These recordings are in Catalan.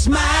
smile.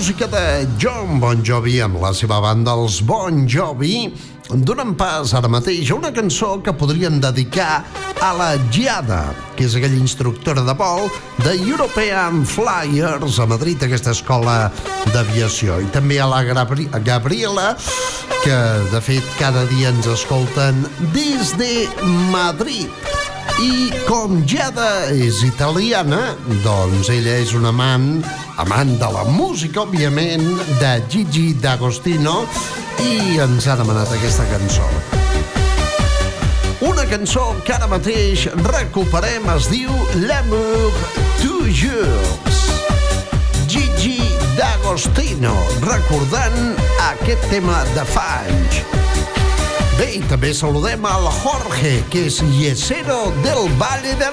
Música de John Bon Jovi amb la seva banda els Bon Jovi donen pas ara mateix a una cançó que podrien dedicar a la Giada, que és aquella instructora de vol de European Flyers a Madrid, aquesta escola d'aviació. I també a la Gabri Gabriela, que de fet cada dia ens escolten des de Madrid. I com Giada és italiana, doncs ella és una amant, amant de la música, òbviament, de Gigi D'Agostino, i ens ha demanat aquesta cançó. Una cançó que ara mateix recuperem es diu L'amour toujours. Gigi D'Agostino, recordant aquest tema de fa anys. Bé, i també saludem al Jorge, que és yesero del Valle de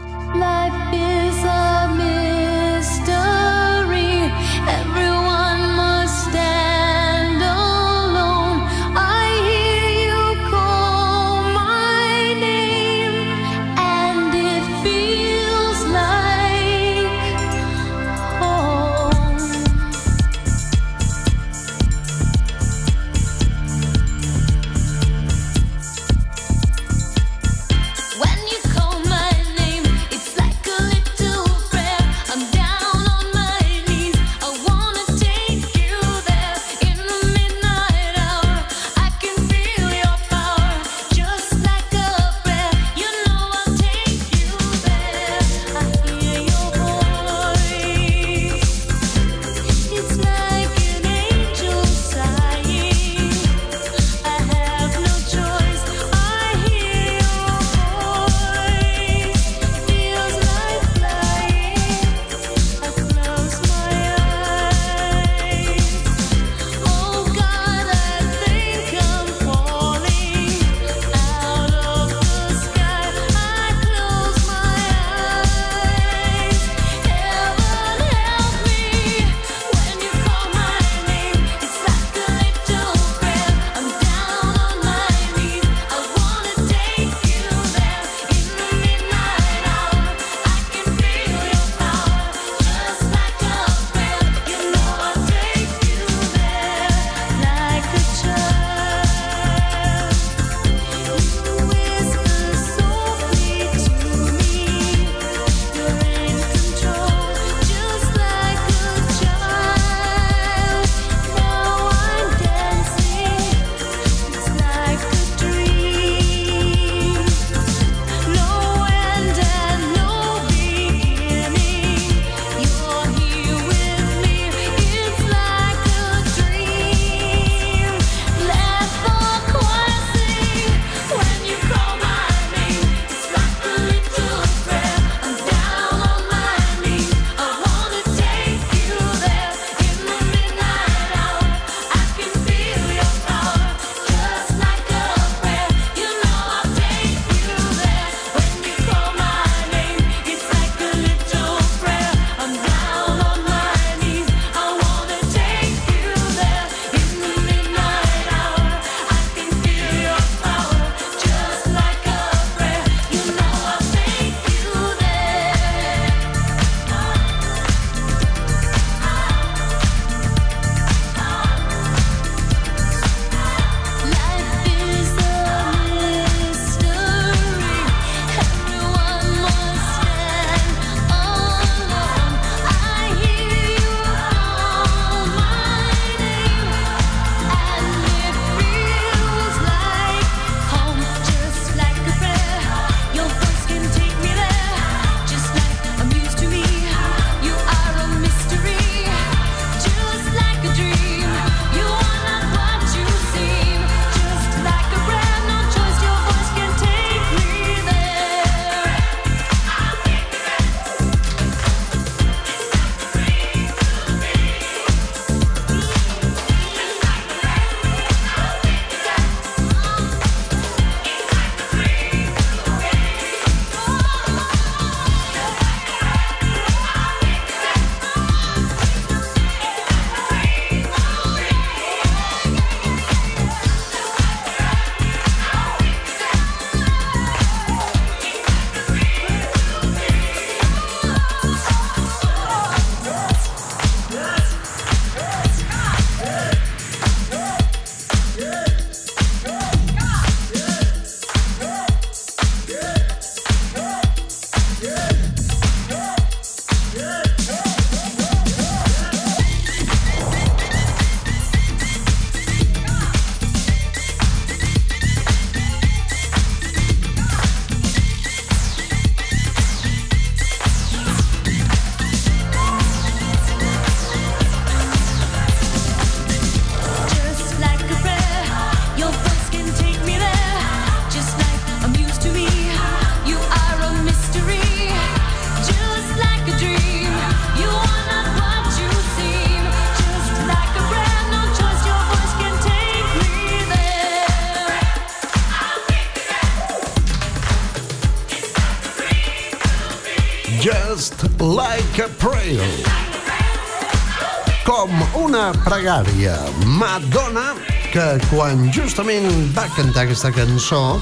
pregària. Madonna, que quan justament va cantar aquesta cançó,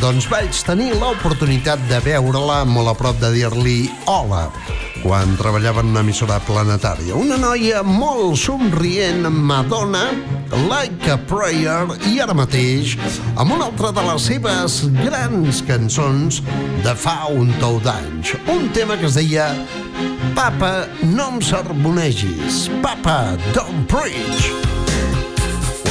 doncs vaig tenir l'oportunitat de veure-la molt a prop de dir-li hola quan treballava en una emissora planetària. Una noia molt somrient, Madonna, Like a Prayer i ara mateix amb una altra de les seves grans cançons de fa un tou d'anys. Un tema que es deia Papa, no em sermonegis. Papa, don't preach.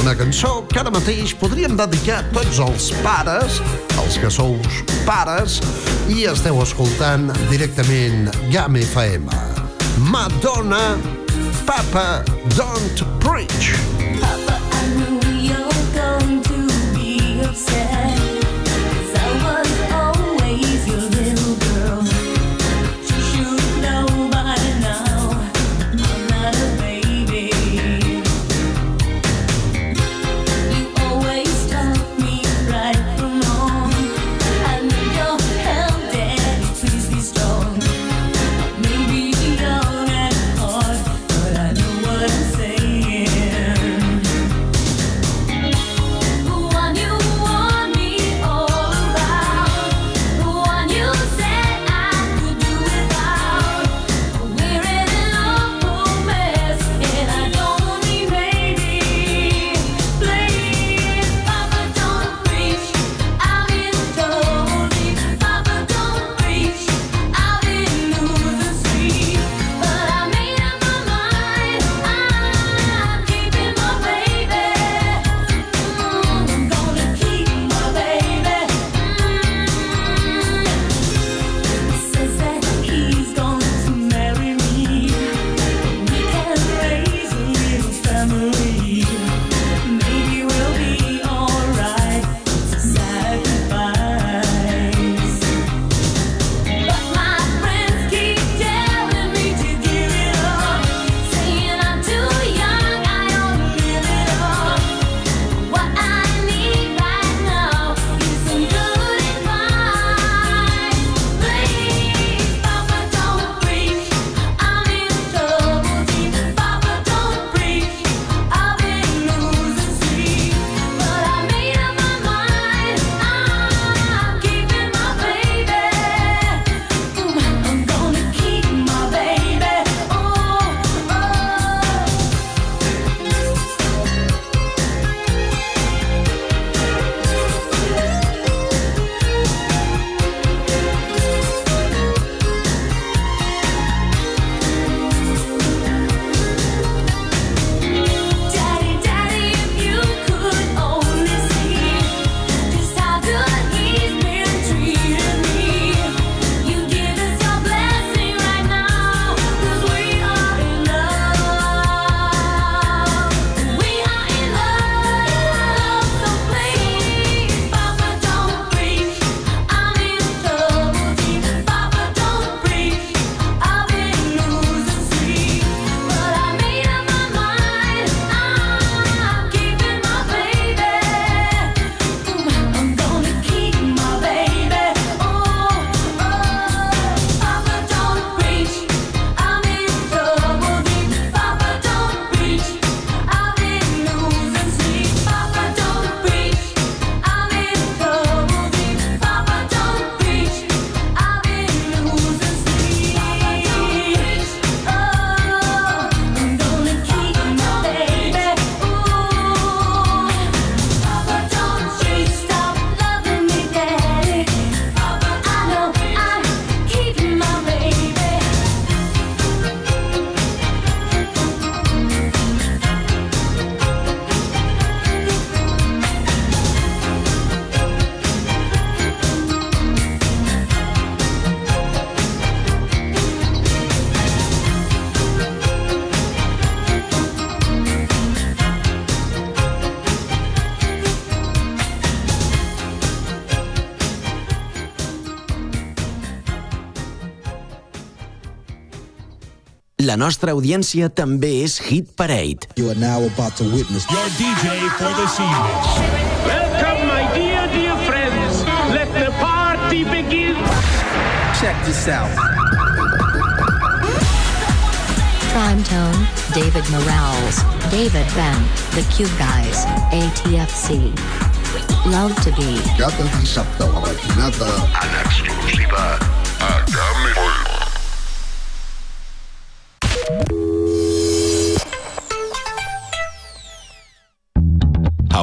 Una cançó que ara mateix podríem dedicar a tots els pares, els que sou pares, i esteu escoltant directament GAM FM. Madonna, Papa, don't preach. la nostra audiència també és Hit Parade. You are now about to witness your DJ for this evening. Welcome, my dear, dear friends. Let the party begin. Check this out. Prime Tone, David Morales, David Ben, The Cube Guys, ATFC. Love to be. Cada dissabte a la matinada en exclusiva a Camp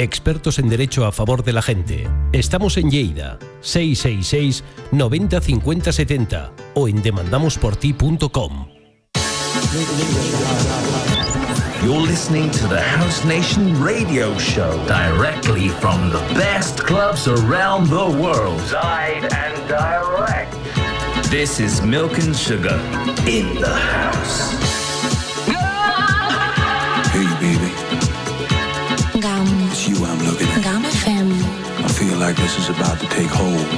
Expertos en derecho a favor de la gente. Estamos en Lleida, 666 90 50 70 o en demandamosporti.com. You're listening to the House Nation radio show directly from the best clubs around the world. Live and direct. This is Milk and Sugar in the house. This is about to take hold.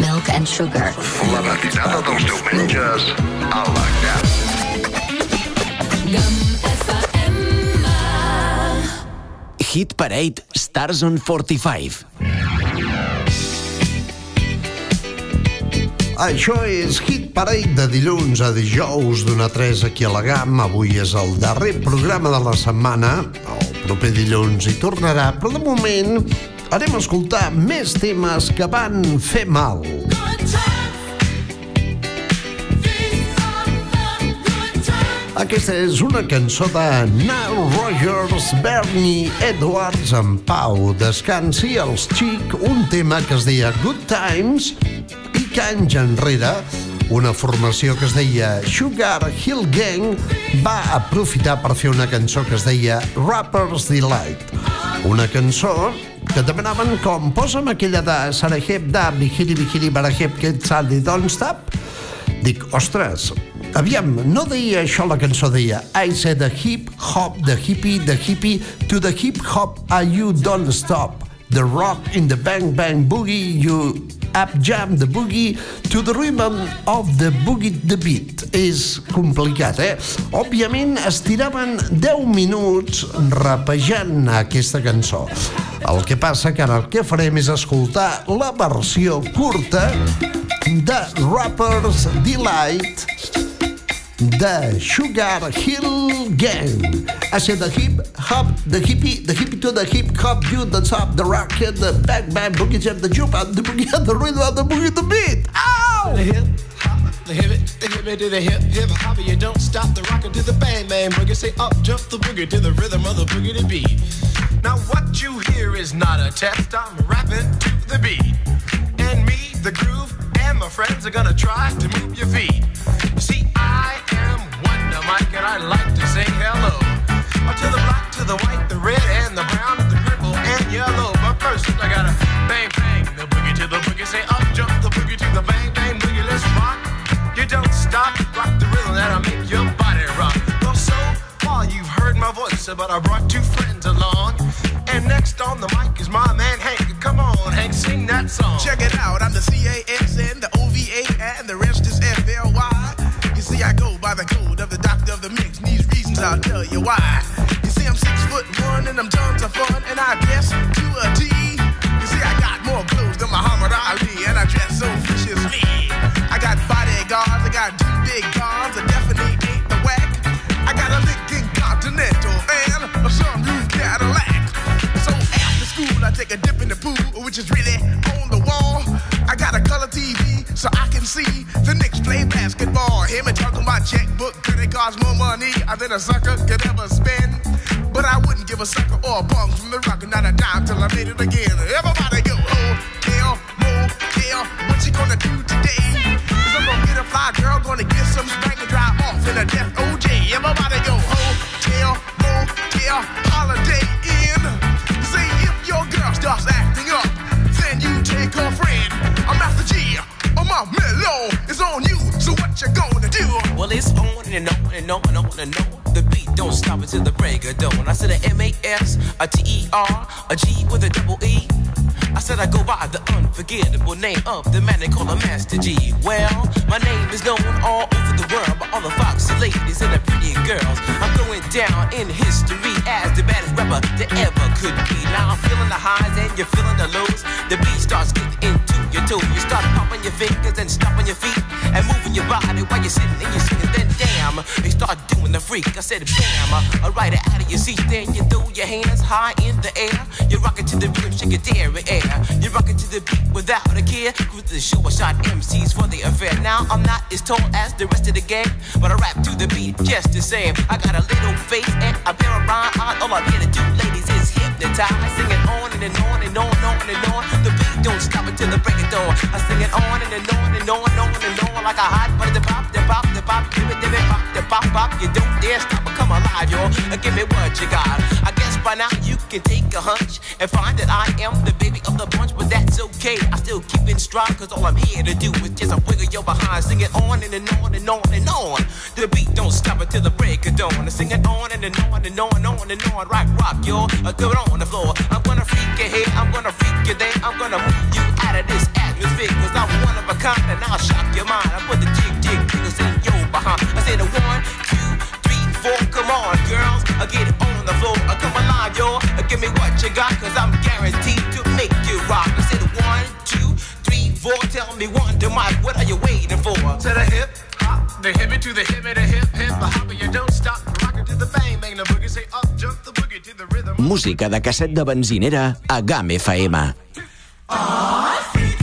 Milk and sugar. La matinada dels diumenges a la. Hit Parade Stars on 45. Això és Hit Parade de dilluns a dijous d'una 3 aquí a la GAM. Avui és el darrer programa de la setmana. El proper dilluns hi tornarà, però de moment anem a escoltar més temes que van fer mal. Aquesta és una cançó de Nile Rogers, Bernie Edwards en Pau. Descansi els xic, un tema que es deia Good Times i que anys enrere una formació que es deia Sugar Hill Gang va aprofitar per fer una cançó que es deia Rapper's Delight. Una cançó que demanaven com posa'm aquella de Saraheb da Bihiri Bihiri Baraheb Get Saldi Don't Stop Dic, ostres, aviam, no deia això la cançó, deia I said the hip hop, the hippie, the hippie, to the hip hop, ah, you don't stop. The rock in the bang bang boogie, you up jam the boogie to the rhythm of the boogie the beat. És complicat, eh? Òbviament es tiraven 10 minuts rapejant aquesta cançó. El que passa que ara el que farem és escoltar la versió curta de Rapper's Delight the Sugar Hill Gang. I said the hip hop, the hippie, the hippie to the hip hop, you the top, the rock, and the bang bang boogie jump, the jump out, the boogie, the rhythm the boogie, the beat. Ow! The hip hop, the hip the hip to the hip hip hop. You don't stop the rocker to the bang bang boogie. Say up jump the boogie to the rhythm of the boogie to beat. Now what you hear is not a test. I'm rapping to the beat, and me, the groove, and my friends are gonna try to move your feet. See, I am Wonder Mike, and I like to say hello to the black, to the white, the red, and the brown, and the purple, and yellow. But first, I gotta bang bang the boogie to the boogie. Say up jump the boogie to the bang bang boogie. Let's rock. You don't stop, rock the rhythm that'll make your body rock. Well, so far you've heard my voice, but I brought two friends along. And next on the mic is my man Hank. Come on, Hank, sing that song. Check it out, I'm the C-A-S-N, the O-V-A, and the rest is F-L-Y. You see, I go by the code of the doctor of the mix. And these reasons I'll tell you why. You see, I'm six foot one and I'm tons of fun, and I dress to a T. which is really on the wall. I got a color TV so I can see the Knicks play basketball. Hear me talking about checkbook, credit cards, more money than a sucker could ever spend. But I wouldn't give a sucker or a bum from the rock, and not a dime till I made it again. Everybody go, oh, hotel, motel, what you gonna do today? Cause I'm gonna get a fly girl, gonna get some spank and drive off in a death OJ. Everybody go, oh, hotel, motel, holiday in. See if your girl starts acting or mellow on you. So what you gonna do? Well, it's on and on and on and on and on. The beat don't stop until the break of dawn. I said a M A S, a T E R, a G with a double E. I said I go by the unforgettable name of the man they call a Master G. Well, my name is known all over the world by all the foxy ladies and the pretty girls. I'm going down in history as the baddest rapper that ever could be. Now I'm feeling the highs and you're feeling the lows. The beat starts getting into your toe. You start popping your fingers and stomping your feet and moving your body while you're sitting and you're singing. Then damn, you start doing the freak. I said bam, right out of your seat. Then you throw your hands high in the air. You rock it to the rhythm, shake your dairy air. You rock it to the beat without a care. Cruise the show, I shot MCs for the affair. Now I'm not as tall as the rest of the gang, but I rap to the beat just the same. I got a little face and a pair of rhyme eyes. All I'm here to do, ladies, is hypnotize. Singing on and, and on and on and on and on. The beat don't stop until the break of dawn. I sing it on and, and on and on and on and on like a hot butter. The pop, the pop, the pop, give it, give it, pop, the pop, pop. You don't dare stop or come alive, yo. Uh, Give me what you got. I guess by now you can take a hunch and find that I am the baby of the bunch, but that's okay. I still keep in stride, cause all I'm here to do is just a wiggle your behind. Sing it on and, and on and on and on. The beat don't stop until the break of dawn. Sing it on and, and on and on and on and on. Rock, rock. Uh, do it on the floor. I'm gonna freak you here, I'm gonna freak you there. I'm gonna move you out of this atmosphere, cause I'm one of a kind and I'll shock your mind. I put the jig, jig, jiggles in your behind. I say the one, two, three, four. Come on, girls. I get on the floor. I come alive. Uh, Give me what you got, cause I'm guaranteed to make you rock. I said one, two, three, four. Tell me one, to Mike, what are you waiting for? To the hip, hop, the hippie to the hippie, the hip, hip, the hopper, you don't stop. Rock to the bang, bang, the boogie, say up, jump the boogie to the rhythm. Música de casset de benzinera a GAM FM. Have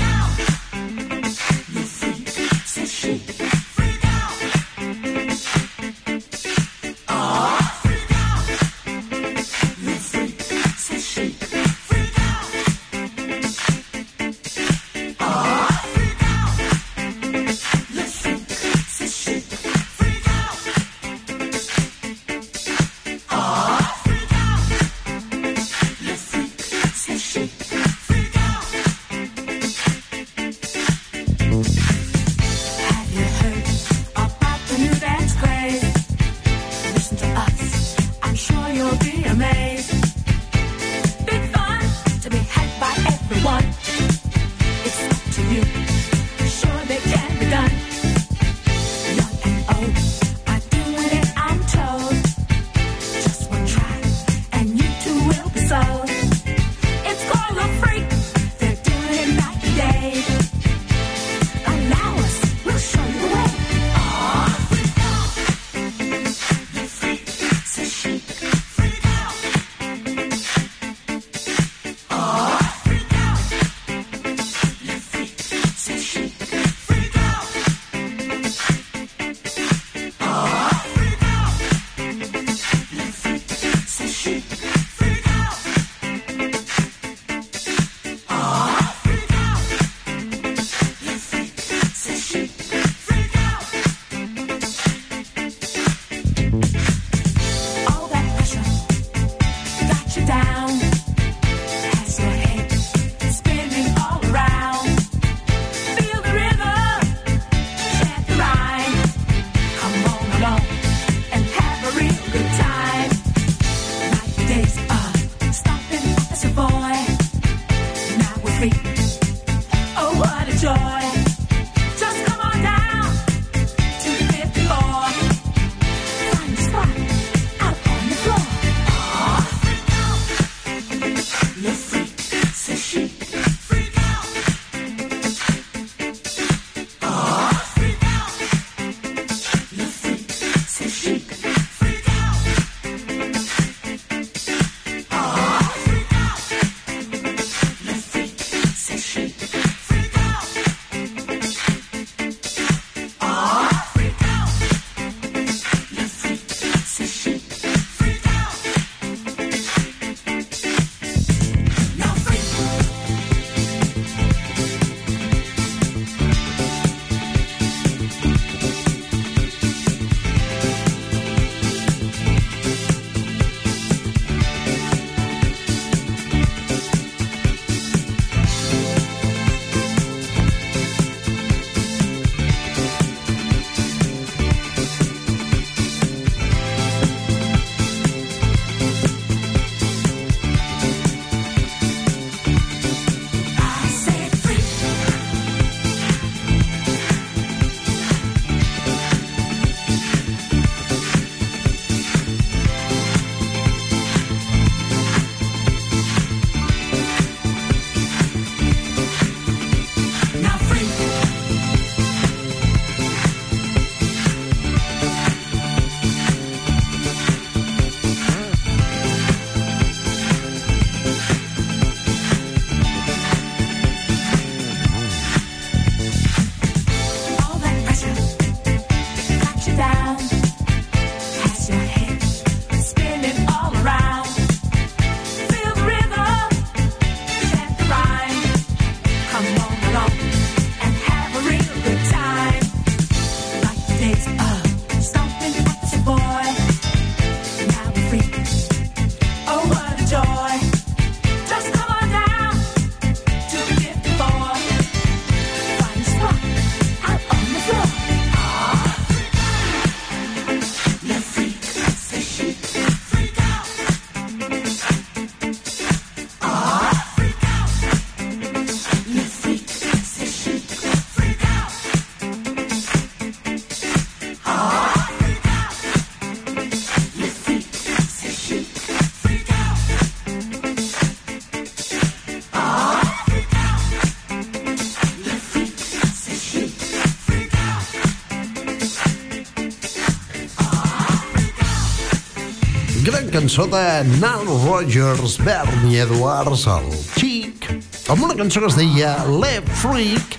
cançó de Nile Rodgers, Bernie Edwards, el Chic, amb una cançó que es deia Le Freak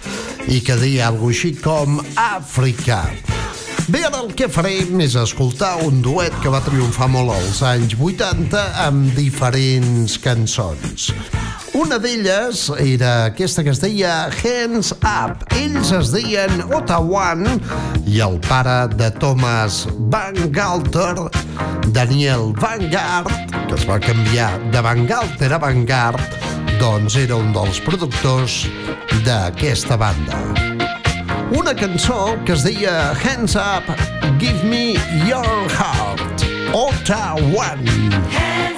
i que deia alguna així com Àfrica. Bé, ara el que farem és escoltar un duet que va triomfar molt als anys 80 amb diferents cançons. Una d'elles era aquesta que es deia Hands Up. Ells es deien Ottawan i el pare de Thomas Van Galter, Daniel Vanguard, que es va canviar de Van Galter a Vanguard, doncs era un dels productors d'aquesta banda. Una cançó que es deia Hands Up, Give Me Your Heart, Ottawan. Hands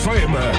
FM.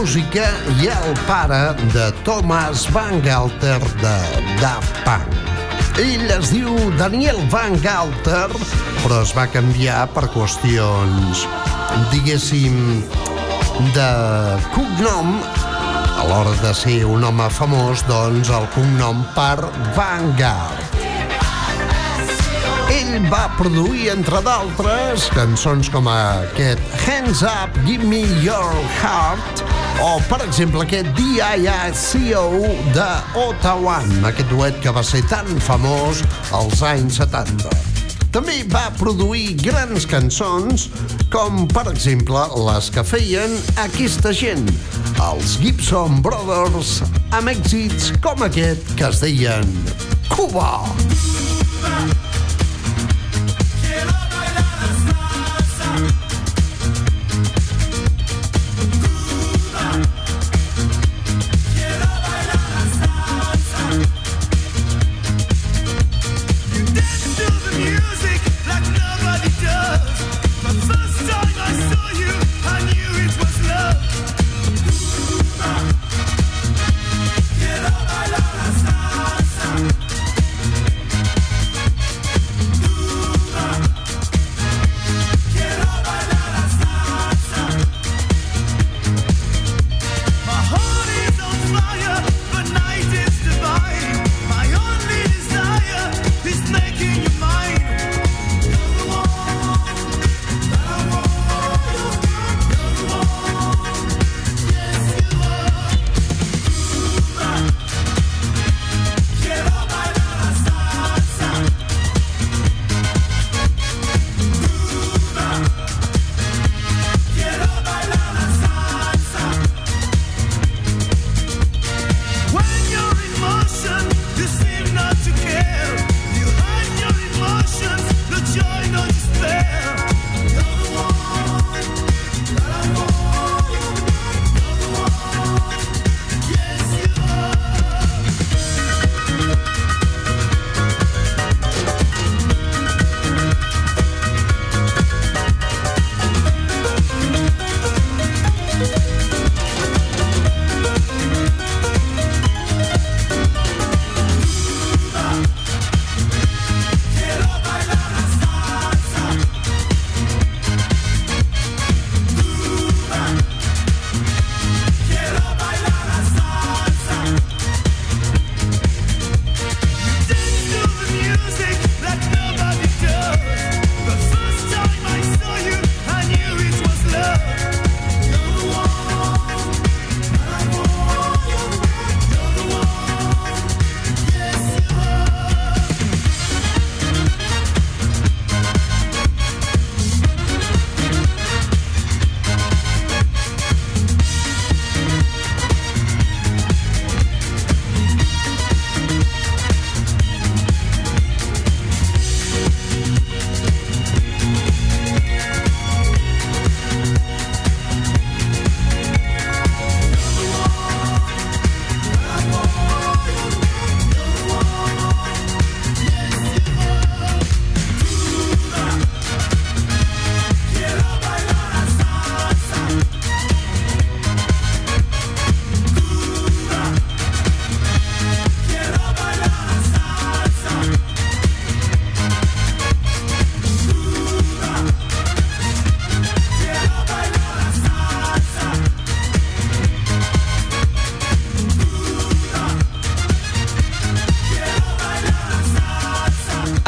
Música ha el pare de Thomas Van Galter de Daft Punk. Ell es diu Daniel Van Galter, però es va canviar per qüestions, diguéssim, de cognom. A l'hora de ser un home famós, doncs el cognom per Van Galt. Ell va produir, entre d'altres, cançons com aquest Hands Up, Give Me Your Heart, o, per exemple, aquest D.I.I.C.O. de Ottawa, aquest duet que va ser tan famós als anys 70. També va produir grans cançons, com per exemple les que feien aquesta gent, els Gibson Brothers, amb èxits com aquest que es deien Cuba.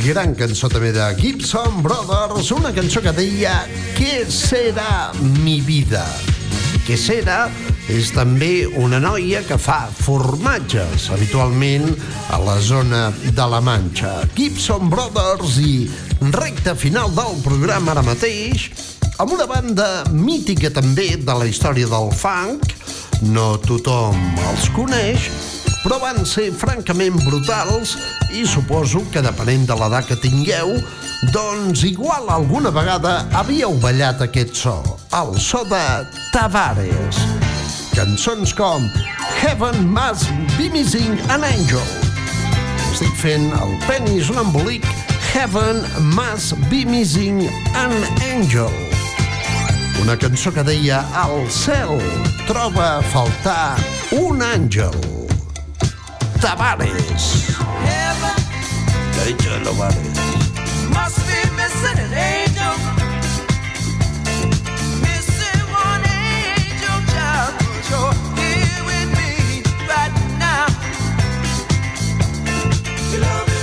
Gran cançó també de Gibson Brothers, una cançó que deia Què serà mi vida? Què serà és també una noia que fa formatges, habitualment a la zona de la Manxa. Gibson Brothers i recta final del programa ara mateix, amb una banda mítica també de la història del funk, no tothom els coneix, però van ser francament brutals i suposo que depenent de l'edat que tingueu, doncs igual alguna vegada havíeu ballat aquest so, el so de Tavares. Cançons com Heaven Must Be Missing an Angel. Estic fent el penis un embolic Heaven Must Be Missing an Angel. Una cançó que deia Al cel troba a faltar un àngel. Tavares. Hecho Tavares. Must be missing an angel. Missing one angel child. You're here with me right now. Your love is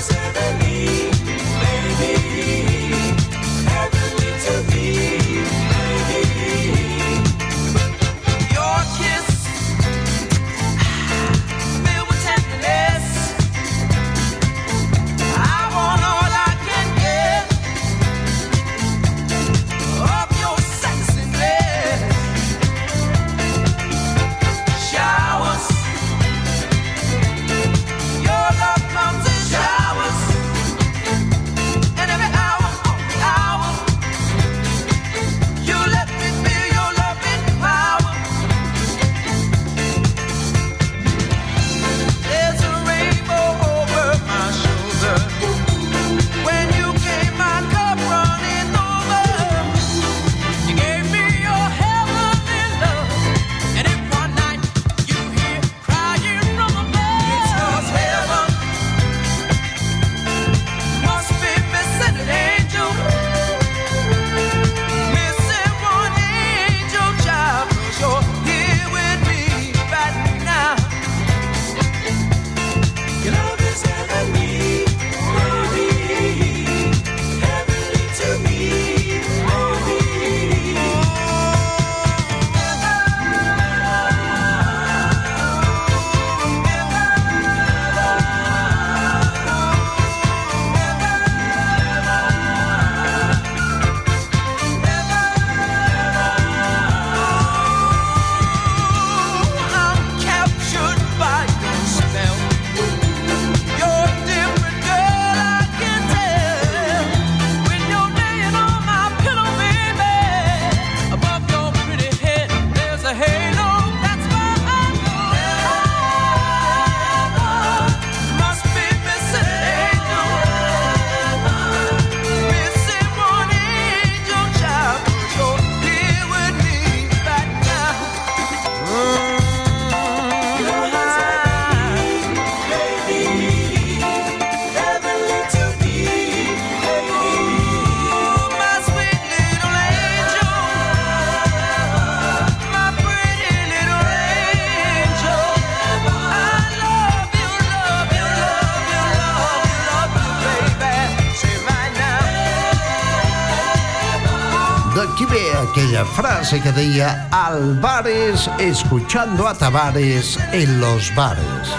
frase que deia al bares escuchando a Tavares en los bares.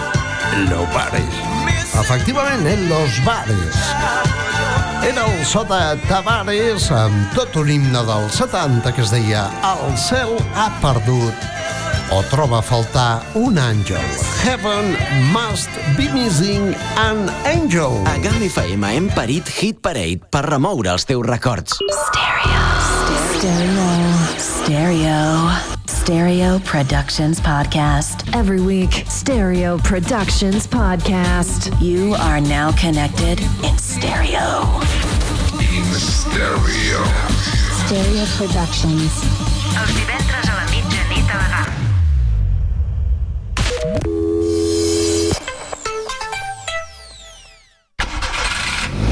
En los bares. Efectivament, en los bares. Era el sota Tavares amb tot un himne del 70 que es deia El cel ha perdut o troba a faltar un àngel. Heaven must be missing an angel. A GAM FM hem parit Hit Parade per remoure els teus records. Stereo. Stereo. Stereo Productions Podcast. Every week, Stereo Productions Podcast. You are now connected in stereo. In stereo. Stereo Productions. Els divendres a la mitjanit a la GAM.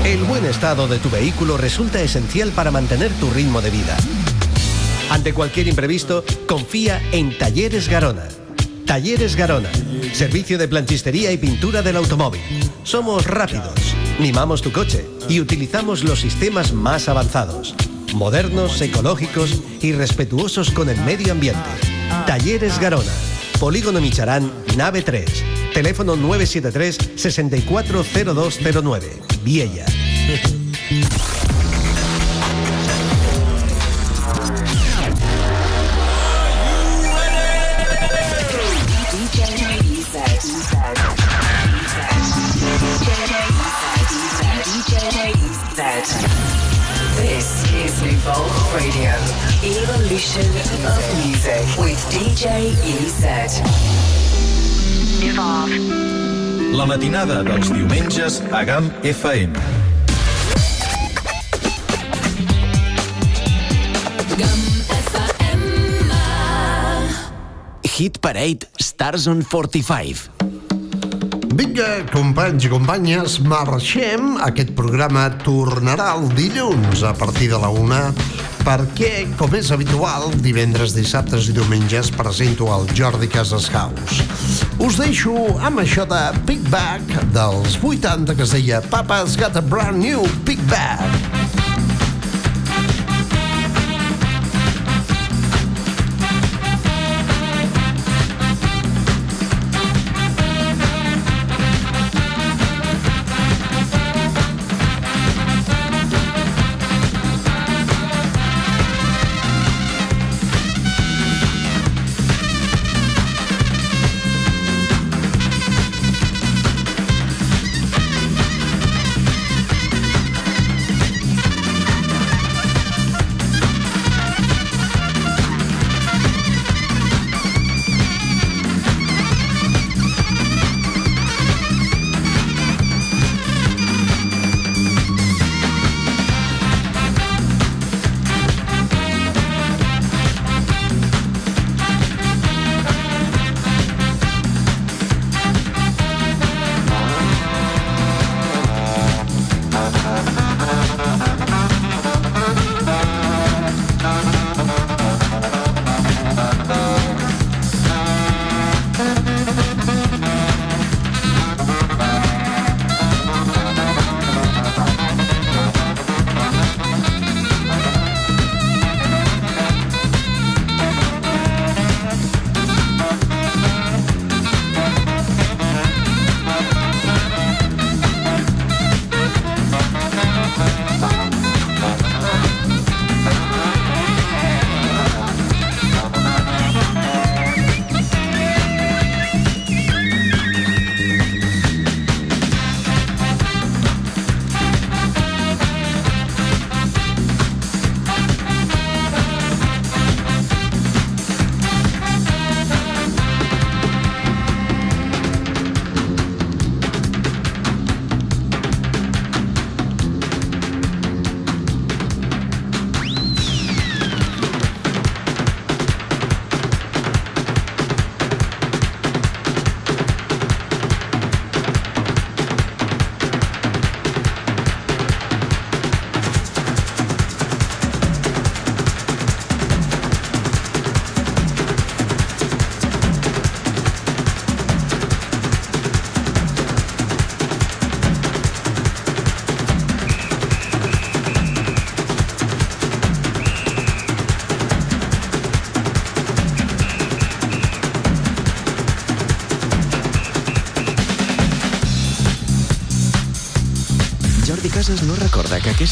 El buen estado de tu vehículo resulta esencial para mantener tu ritmo de vida. Ante cualquier imprevisto, confía en Talleres Garona. Talleres Garona, servicio de planchistería y pintura del automóvil. Somos rápidos, mimamos tu coche y utilizamos los sistemas más avanzados, modernos, ecológicos y respetuosos con el medio ambiente. Talleres Garona, Polígono Micharán, nave 3, teléfono 973 640209, Viella. Evolve Radio, Evolution of Music with DJ EZ. Evolve. La matinada dels diumenges a GAM FM. Hit Parade Stars on 45. Vinga, companys i companyes, marxem. Aquest programa tornarà el dilluns a partir de la una perquè, com és habitual, divendres, dissabtes i diumenges presento el Jordi Casas House. Us deixo amb això de Big Bag dels 80 que es deia Papa's Got a Brand New Big Bag.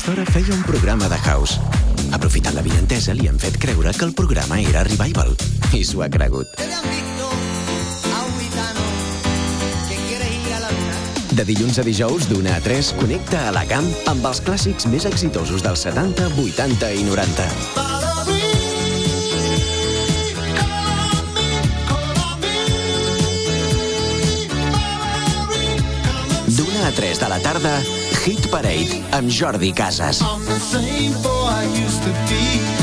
Recorda que a aquesta hora feia un programa de house. Aprofitant la vinentesa, li han fet creure que el programa era Revival. I s'ho ha cregut. De dilluns a dijous, d'una a 3, connecta a la GAM amb els clàssics més exitosos dels 70, 80 i 90. D'una a 3 de la tarda, Hit Parade amb Jordi Casas. I'm the same boy I used to be.